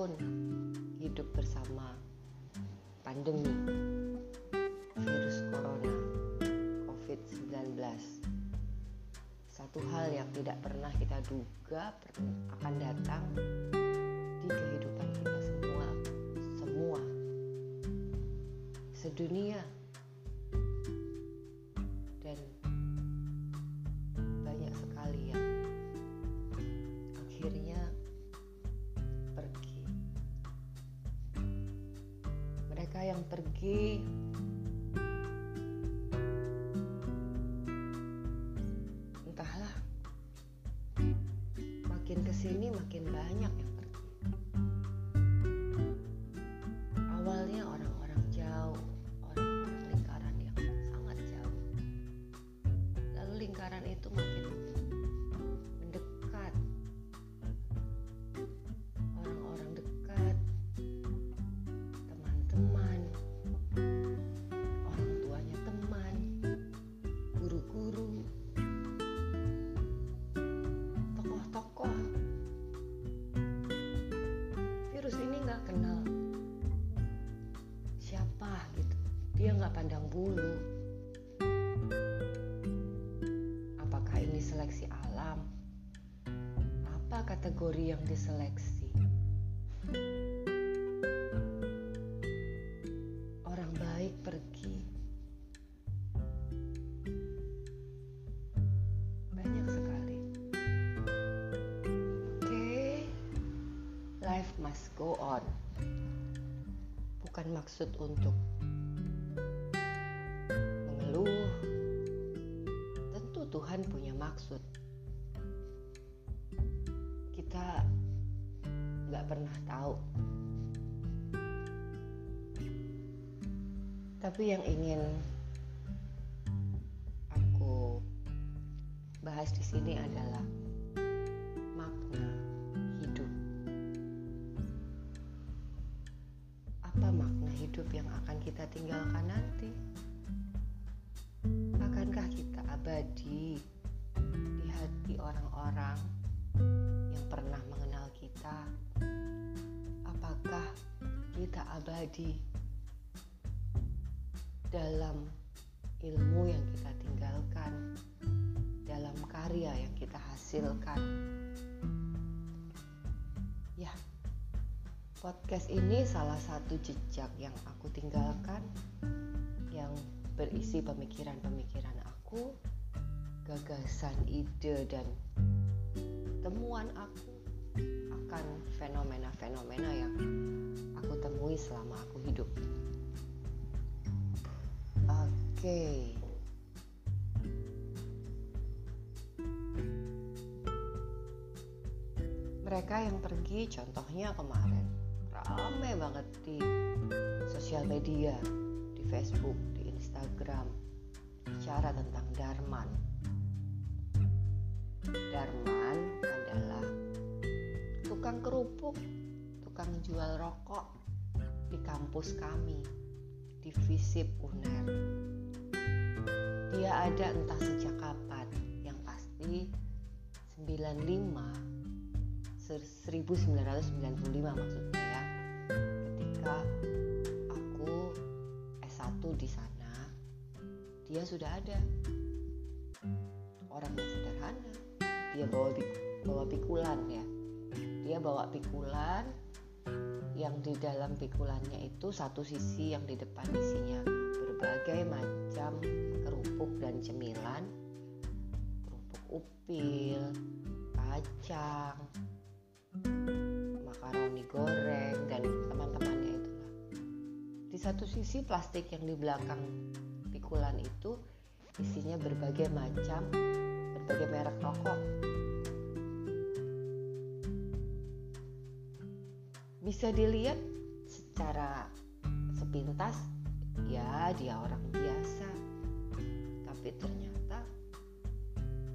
setahun hidup bersama pandemi virus corona COVID-19 satu hal yang tidak pernah kita duga akan datang di kehidupan kita semua semua. Sedunia mereka yang pergi kategori yang diseleksi yang ingin aku bahas di sini adalah makna hidup. Apa makna hidup yang akan kita tinggalkan nanti? Akankah kita abadi di hati orang-orang yang pernah mengenal kita? Apakah kita abadi dalam ilmu yang kita tinggalkan, dalam karya yang kita hasilkan. Ya, podcast ini salah satu jejak yang aku tinggalkan, yang berisi pemikiran-pemikiran aku, gagasan, ide, dan temuan aku akan fenomena-fenomena yang aku temui selama aku hidup. Oke. Mereka yang pergi contohnya kemarin rame banget di sosial media, di Facebook, di Instagram bicara tentang Darman. Darman adalah tukang kerupuk, tukang jual rokok di kampus kami di Visip UNER. Dia ada entah sejak kapan, yang pasti 95 1995 maksudnya ya. Ketika aku S1 di sana, dia sudah ada. Orang yang sederhana, dia bawa bawa pikulan ya. Dia bawa pikulan yang di dalam pikulannya itu satu sisi yang di depan isinya berbagai macam kerupuk dan cemilan kerupuk upil kacang makaroni goreng dan teman-temannya itulah di satu sisi plastik yang di belakang pikulan itu isinya berbagai macam berbagai merek rokok. Bisa dilihat secara sepintas ya dia orang biasa tapi ternyata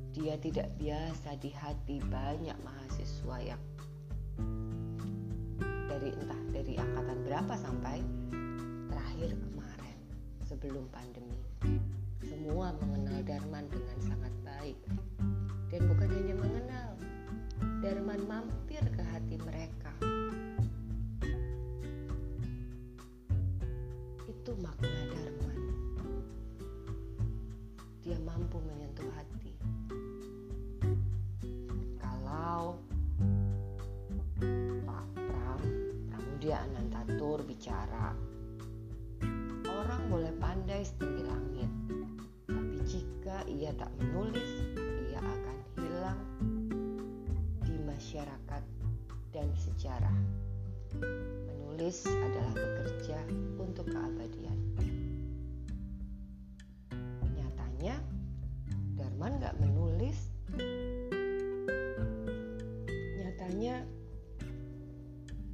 dia tidak biasa di hati banyak mahasiswa yang dari entah dari angkatan berapa sampai terakhir kemarin sebelum pandemi semua mengenal Darman dengan sangat baik dan bukan hanya mengenal Darman mampir ke hati mereka. Itu makna pandai setinggi langit, tapi jika ia tak menulis, ia akan hilang di masyarakat dan sejarah. Menulis adalah bekerja untuk keabadian. Nyatanya, Darman gak menulis. Nyatanya,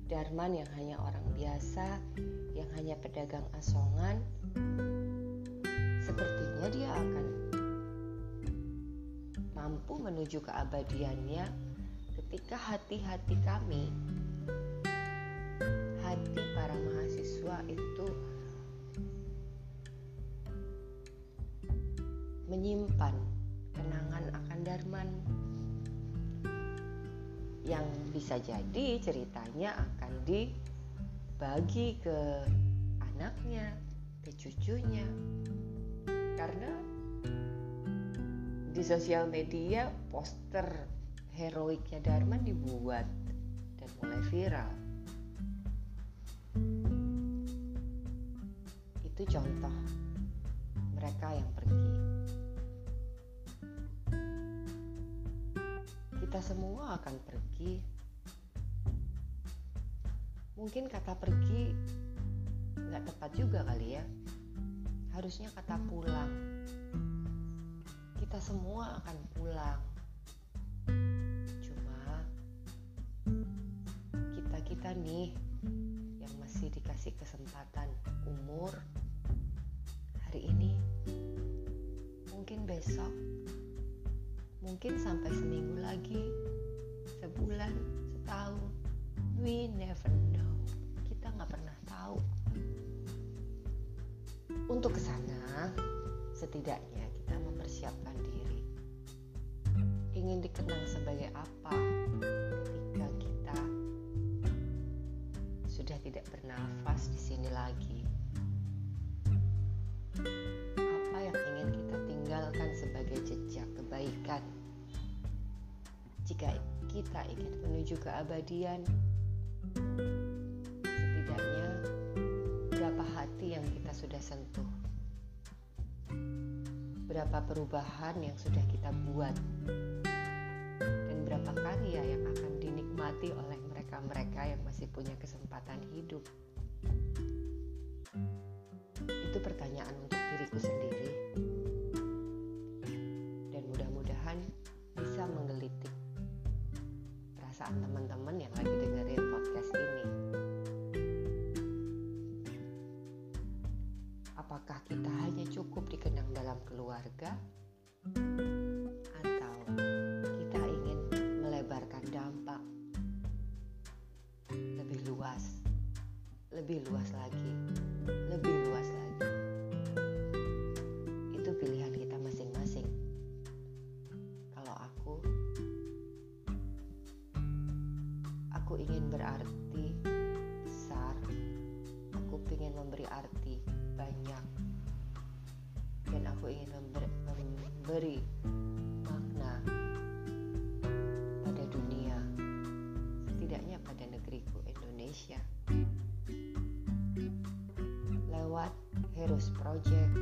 Darman yang hanya orang biasa, yang hanya pedagang asongan, sepertinya dia akan mampu menuju keabadiannya ketika hati-hati kami, hati para mahasiswa itu menyimpan kenangan akan Darman. Yang bisa jadi ceritanya akan dibagi ke anaknya, ke cucunya. Karena di sosial media poster heroiknya Darman dibuat dan mulai viral. Itu contoh mereka yang pergi. Kita semua akan pergi. Mungkin kata pergi nggak tepat juga kali ya. Harusnya kata pulang. Kita semua akan pulang. Cuma kita-kita nih yang masih dikasih kesempatan umur hari ini, mungkin besok, mungkin sampai seminggu lagi, sebulan, setahun, we never know. Untuk ke sana, setidaknya kita mempersiapkan diri. Ingin dikenang sebagai apa ketika kita sudah tidak bernafas di sini lagi? Apa yang ingin kita tinggalkan sebagai jejak kebaikan? Jika kita ingin menuju keabadian, setidaknya hati yang kita sudah sentuh? Berapa perubahan yang sudah kita buat? Dan berapa karya yang akan dinikmati oleh mereka-mereka yang masih punya kesempatan hidup? Itu pertanyaan untuk diriku sendiri. Dan mudah-mudahan bisa menggelitik perasaan teman-teman yang lagi luas lagi, lebih luas lagi? Itu pilihan kita masing-masing. Kalau aku, aku ingin berarti besar. Aku ingin memberi arti banyak. Dan aku ingin member- memberi makna pada dunia. Setidaknya pada negeriku Indonesia. Heroes Project,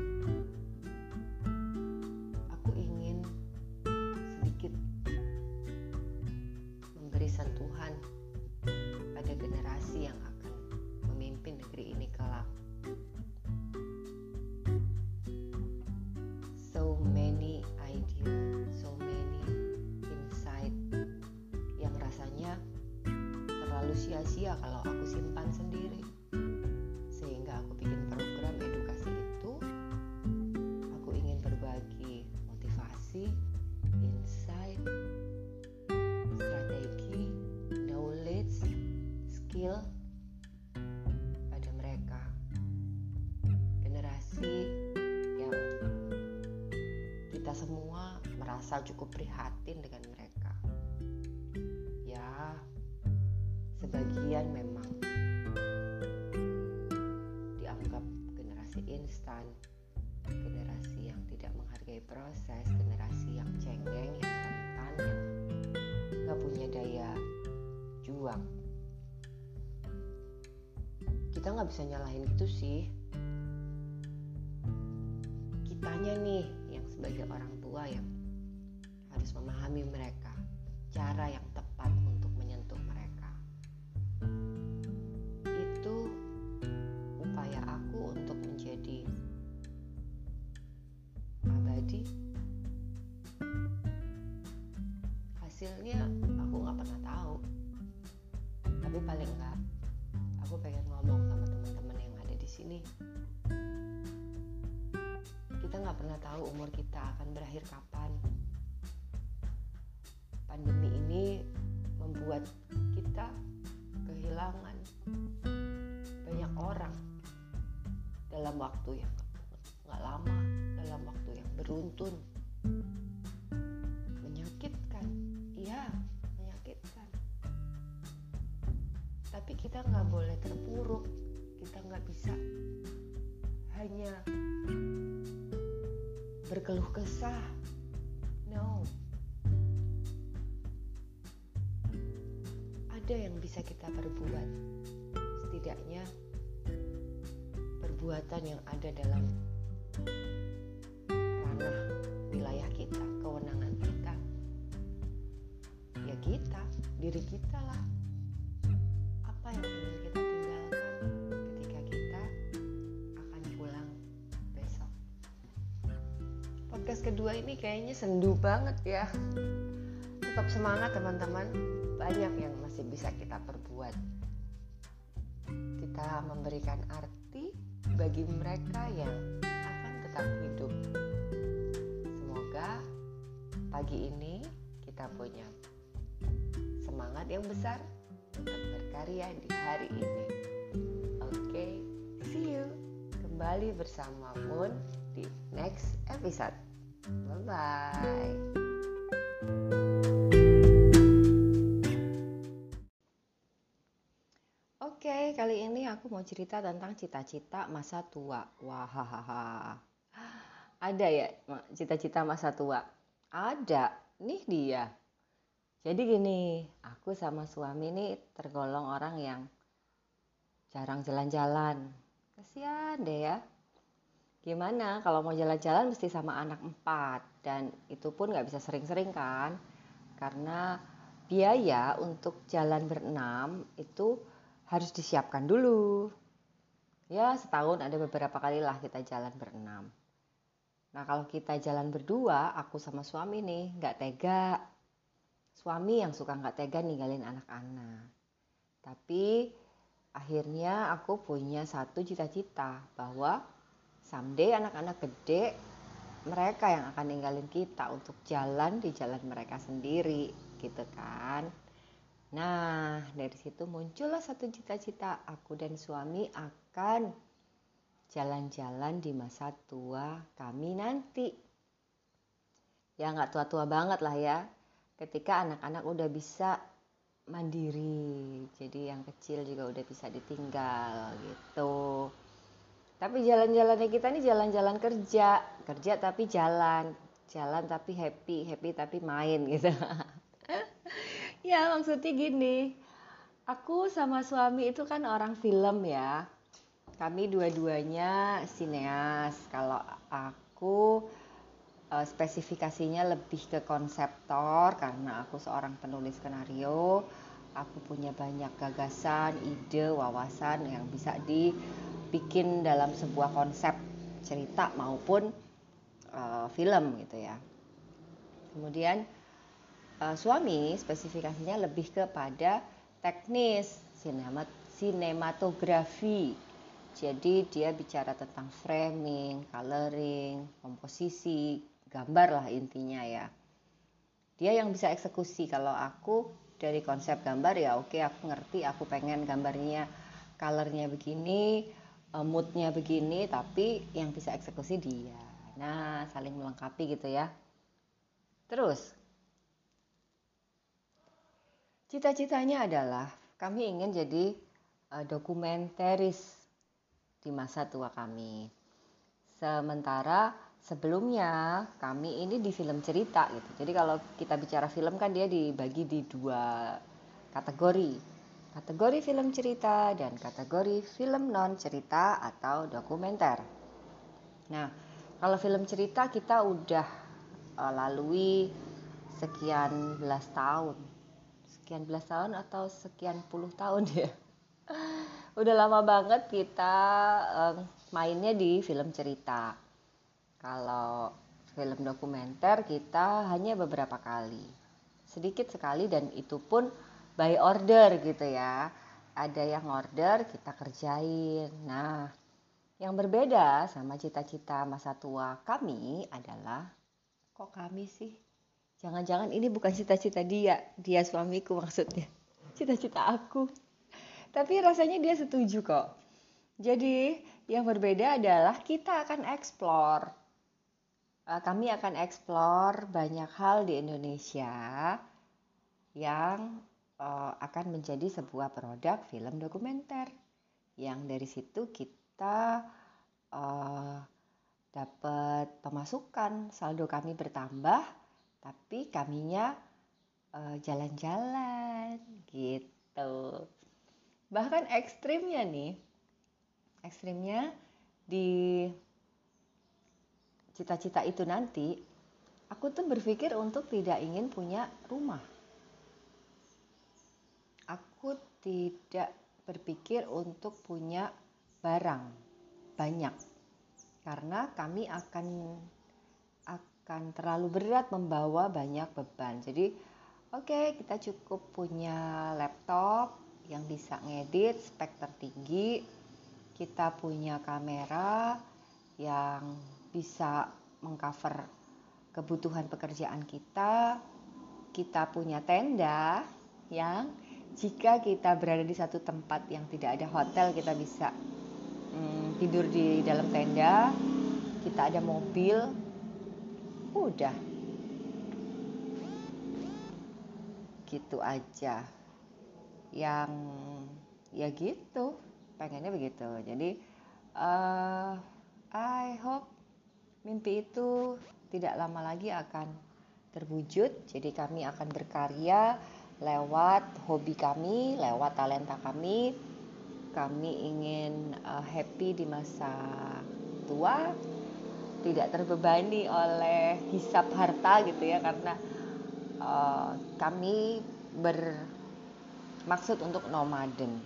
merasa cukup prihatin dengan mereka. sebagian memang dianggap generasi instan generasi yang tidak menghargai proses generasi yang cengeng yang rentan yang nggak punya daya juang kita nggak bisa nyalahin itu sih kitanya nih yang sebagai orang harus memahami mereka cara yang tepat untuk menyentuh mereka. Itu upaya aku untuk menjadi abadi. Hasilnya aku nggak pernah tahu. Tapi paling enggak aku pengen ngomong sama teman-teman yang ada di sini. Kita nggak pernah tahu umur kita akan berakhir kapan waktu yang nggak lama, dalam waktu yang beruntun. Menyakitkan, iya menyakitkan. Tapi kita nggak boleh terpuruk, kita nggak bisa hanya berkeluh kesah. No, ada yang bisa kita perbuat setidaknya perbuatan yang ada dalam ranah wilayah kita kewenangan kita. Ya kita diri kita lah. Apa yang ingin kita tinggalkan ketika kita akan pulang besok? Podcast kedua ini kayaknya sendu banget ya. Tetap semangat teman-teman. Banyak yang masih bisa kita perbuat. Kita memberikan arti bagi mereka yang akan tetap hidup. Semoga pagi ini kita punya semangat yang besar untuk berkarya di hari ini. Oke okay, see you. Kembali bersama Moon di next episode. Bye bye Oke, kali ini aku mau cerita tentang cita-cita masa tua. Wah, ada ya cita-cita masa tua? Ada, nih dia. Jadi gini, aku sama suami ini tergolong orang yang jarang jalan-jalan. Kasihan deh ya. Gimana kalau mau jalan-jalan mesti sama anak empat dan itu pun nggak bisa sering-sering kan? Karena biaya untuk jalan berenam itu harus disiapkan dulu. Ya setahun ada beberapa kali lah kita jalan berenam. Nah kalau kita jalan berdua, aku sama suami nih nggak tega. Suami yang suka nggak tega ninggalin anak-anak. Tapi akhirnya aku punya satu cita-cita bahwa someday anak-anak gede mereka yang akan ninggalin kita untuk jalan di jalan mereka sendiri gitu kan. Nah, dari situ muncullah satu cita-cita aku dan suami akan jalan-jalan di masa tua kami nanti. Ya nggak tua-tua banget lah ya. Ketika anak-anak udah bisa mandiri, jadi yang kecil juga udah bisa ditinggal gitu. Tapi jalan-jalannya kita ini jalan-jalan kerja, kerja tapi jalan, jalan tapi happy, happy tapi main gitu. ya maksudnya gini. Aku sama suami itu kan orang film ya. Kami dua-duanya sineas. Kalau aku uh, spesifikasinya lebih ke konseptor karena aku seorang penulis skenario. Aku punya banyak gagasan ide wawasan yang bisa dibikin dalam sebuah konsep cerita maupun uh, film gitu ya. Kemudian uh, suami spesifikasinya lebih kepada teknis sinemat sinematografi. Jadi dia bicara tentang framing, coloring, komposisi, gambar lah intinya ya. Dia yang bisa eksekusi kalau aku dari konsep gambar ya oke aku ngerti aku pengen gambarnya colornya begini, eh, moodnya begini, tapi yang bisa eksekusi dia. Nah saling melengkapi gitu ya. Terus Cita-citanya adalah kami ingin jadi uh, dokumentaris di masa tua kami. Sementara sebelumnya kami ini di film cerita gitu. Jadi kalau kita bicara film kan dia dibagi di dua kategori. Kategori film cerita dan kategori film non cerita atau dokumenter. Nah, kalau film cerita kita udah uh, lalui sekian belas tahun. Sekian belas tahun atau sekian puluh tahun ya. udah lama banget kita um, mainnya di film cerita. Kalau film dokumenter kita hanya beberapa kali. Sedikit sekali dan itu pun by order gitu ya. Ada yang order kita kerjain. Nah, yang berbeda sama cita-cita masa tua kami adalah kok kami sih? Jangan-jangan ini bukan cita-cita dia, dia suamiku maksudnya. Cita-cita aku. Tapi rasanya dia setuju kok. Jadi, yang berbeda adalah kita akan explore. Eh, kami akan explore banyak hal di Indonesia yang uh, akan menjadi sebuah produk film dokumenter yang dari situ kita uh, dapat pemasukan saldo kami bertambah tapi kaminya jalan-jalan uh, gitu. Bahkan ekstrimnya nih ekstrimnya di cita-cita itu nanti aku tuh berpikir untuk tidak ingin punya rumah. Aku tidak berpikir untuk punya barang banyak. Karena kami akan akan terlalu berat membawa banyak beban. Jadi oke okay, kita cukup punya laptop yang bisa ngedit spek tertinggi. Kita punya kamera yang bisa mengcover kebutuhan pekerjaan kita. Kita punya tenda yang jika kita berada di satu tempat yang tidak ada hotel kita bisa hmm, tidur di dalam tenda kita ada mobil udah. Gitu aja. Yang ya gitu. Pengennya begitu. Jadi uh, I hope mimpi itu tidak lama lagi akan terwujud. Jadi kami akan berkarya lewat hobi kami, lewat talenta kami. Kami ingin uh, happy di masa tua, tidak terbebani oleh hisap harta gitu ya karena uh, kami bermaksud untuk nomaden.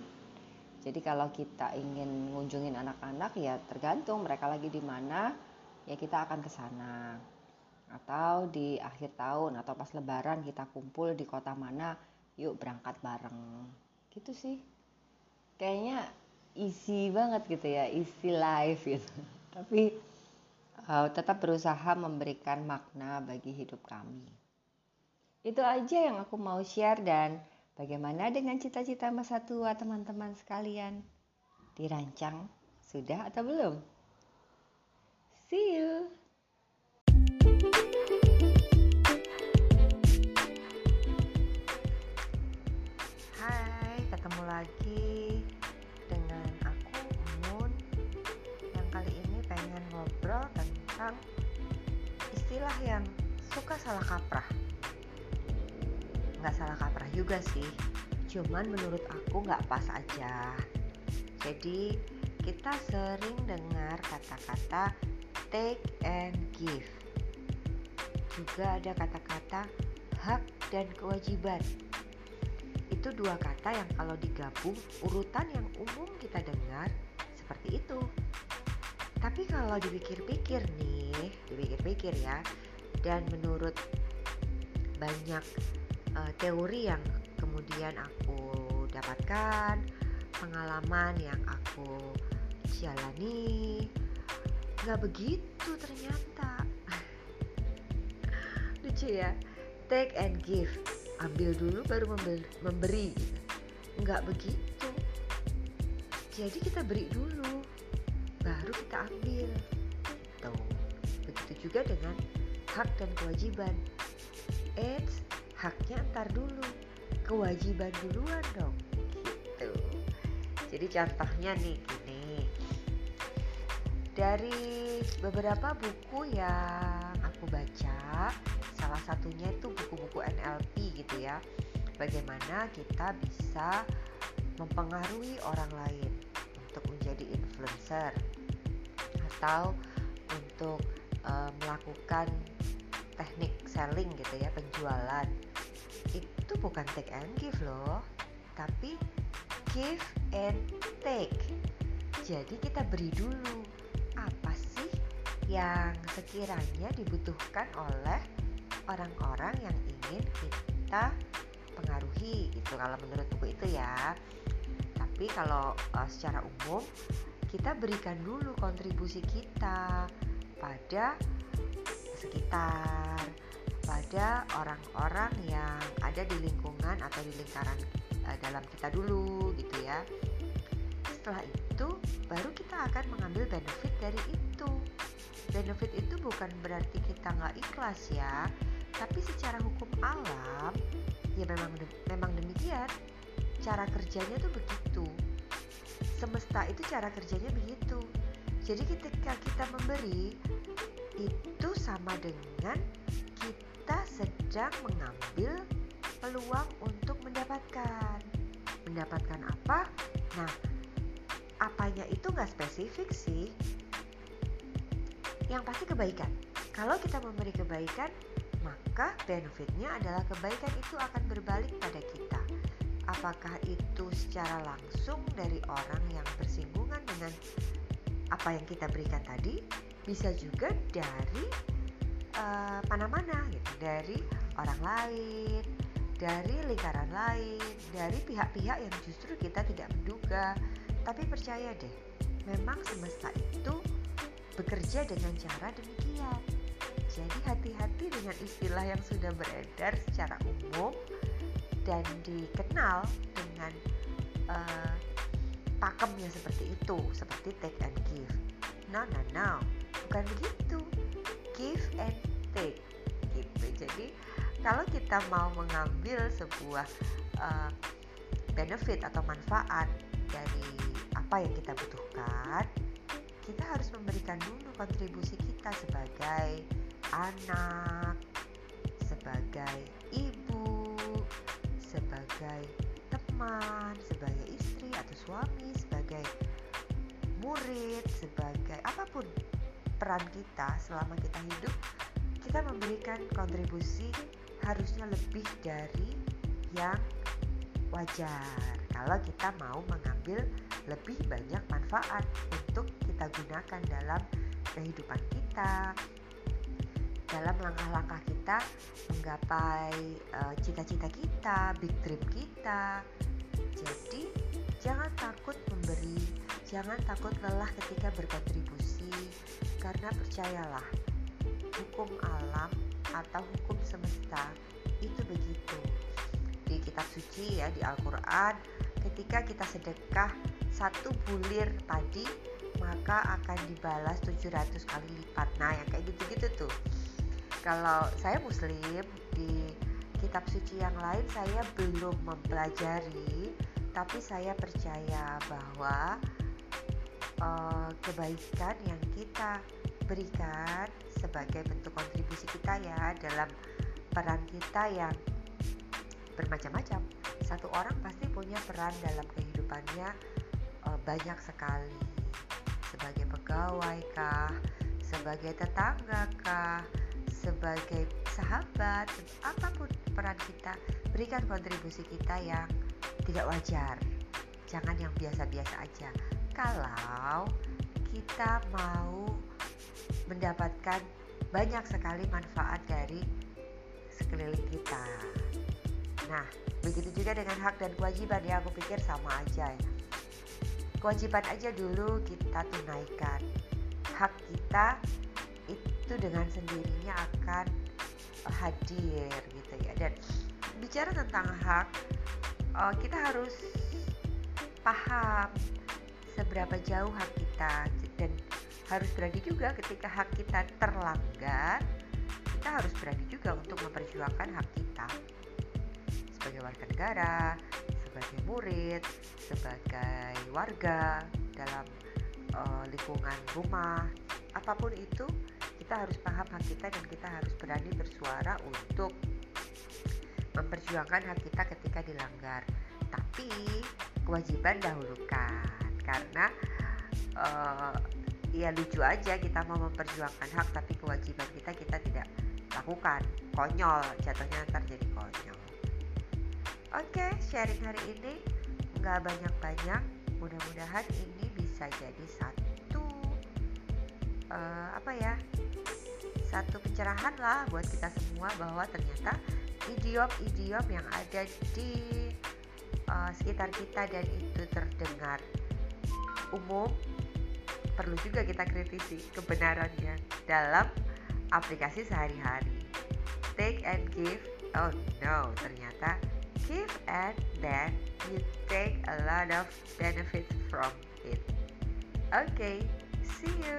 Jadi kalau kita ingin ngunjungin anak-anak ya tergantung mereka lagi di mana, ya kita akan ke sana. Atau di akhir tahun atau pas lebaran kita kumpul di kota mana yuk berangkat bareng. Gitu sih. Kayaknya easy banget gitu ya easy life gitu. Tapi uh, tetap berusaha memberikan makna bagi hidup kami. Itu aja yang aku mau share dan bagaimana dengan cita-cita masa tua teman-teman sekalian? Dirancang sudah atau belum? See you! Lagi tentang istilah yang suka salah kaprah. Nggak salah kaprah juga sih cuman menurut aku nggak pas aja. Jadi kita sering dengar kata-kata take and give. Juga ada kata-kata hak dan kewajiban. Itu dua kata yang kalau digabung urutan yang umum kita dengar seperti itu. Tapi kalau dipikir-pikir nih, dipikir-pikir ya, dan menurut banyak uh, teori yang kemudian aku dapatkan, pengalaman yang aku jalani, nggak begitu ternyata. Lucu ya, take and give ambil dulu baru memberi. Nggak begitu. Jadi kita beri dulu baru kita ambil. Tuh begitu juga dengan hak dan kewajiban. Eits haknya antar dulu. Kewajiban duluan dong. Gitu. Jadi contohnya nih gini. Dari beberapa buku yang aku baca salah satunya itu buku-buku NLP gitu ya. Bagaimana kita bisa mempengaruhi orang lain untuk menjadi influencer atau untuk uh, melakukan teknik selling gitu ya penjualan. Itu bukan take and give loh tapi give and take. Jadi kita beri dulu apa sih yang sekiranya dibutuhkan oleh orang-orang yang ingin kita pengaruhi itu kalau menurut buku itu ya. Tapi kalau uh, secara umum kita berikan dulu kontribusi kita pada sekitar pada orang-orang yang ada di lingkungan atau di lingkaran uh, dalam kita dulu gitu ya. Setelah itu baru kita akan mengambil benefit dari itu. Benefit itu bukan berarti kita nggak ikhlas ya tapi secara hukum alam ya memang memang demikian. Cara kerjanya tuh begitu semesta itu cara kerjanya begitu jadi ketika kita memberi itu sama dengan kita sedang mengambil peluang untuk mendapatkan. Mendapatkan apa? Nah, apanya itu nggak spesifik sih. Yang pasti kebaikan. Kalau kita memberi kebaikan, maka benefitnya adalah kebaikan itu akan berbalik pada kita. Apakah itu secara langsung dari orang yang bersinggungan dengan apa yang kita berikan tadi, bisa juga dari uh, mana-mana gitu, dari orang lain, dari lingkaran lain, dari pihak-pihak yang justru kita tidak menduga. Tapi percaya deh, memang semesta itu bekerja dengan cara demikian. Jadi hati-hati dengan istilah yang sudah beredar secara umum dan dikenal dengan uh, pakemnya seperti itu, seperti take and give. No, no, no, bukan begitu. Give and take, gitu. Jadi kalau kita mau mengambil sebuah uh, benefit atau manfaat dari apa yang kita butuhkan, kita harus memberikan dulu kontribusi kita sebagai anak, sebagai ibu, sebagai teman, sebagai istri atau suami, sebagai murid, sebagai apa pun peran kita selama kita hidup, kita memberikan kontribusi harusnya lebih dari yang wajar. Kalau kita mau mengambil lebih banyak manfaat untuk kita gunakan dalam kehidupan kita dalam langkah-langkah kita menggapai uh, cita-cita kita, big dream kita. Jadi, jangan takut memberi, jangan takut lelah ketika berkontribusi karena percayalah, hukum alam atau hukum semesta itu begitu. Di kitab suci ya di Al-Quran ketika kita sedekah satu bulir tadi maka akan dibalas 700 kali lipat. Nah yang kayak gitu-gitu tuh kalau saya muslim di kitab suci yang lain saya belum mempelajari tapi saya percaya bahwa uh, kebaikan yang kita berikan sebagai bentuk kontribusi kita ya dalam peran kita yang bermacam-macam. Satu orang pasti punya peran dalam kehidupannya uh, banyak sekali. Sebagai pegawai kah, sebagai tetangga kah, sebagai sahabat, apa pun peran kita, berikan kontribusi kita yang tidak wajar. Jangan yang biasa-biasa aja. Kalau kita mau mendapatkan banyak sekali manfaat dari sekeliling kita. Nah, begitu juga dengan hak dan kewajiban ya, aku pikir sama aja ya. Kewajiban aja dulu kita tunaikan. Hak kita itu dengan sendirinya akan hadir gitu ya. Dan bicara tentang hak, eh, kita harus paham seberapa jauh hak kita dan harus berani juga ketika hak kita terlanggar kita harus berani juga untuk memperjuangkan hak kita sebagai warga negara sebagai murid, sebagai warga dalam uh, lingkungan rumah, apa pun itu kita harus paham hak kita dan kita harus berani bersuara untuk memperjuangkan hak kita ketika dilanggar. Tapi kewajiban dahulukan karena uh, ya lucu aja kita mau memperjuangkan hak tapi kewajiban kita kita tidak lakukan. Konyol jatuhnya ntar jadi konyol. Oke sharing hari ini nggak banyak-banyak. Mudah-mudahan ini bisa jadi satu uh, apa ya satu pencerahan lah buat kita semua bahwa ternyata idiom-idiom yang ada di uh, sekitar kita dan itu terdengar umum perlu juga kita kritisi kebenarannya dalam aplikasi sehari-hari. Take and give, oh no, ternyata give and then you take a lot of benefit from it. Okay, see you.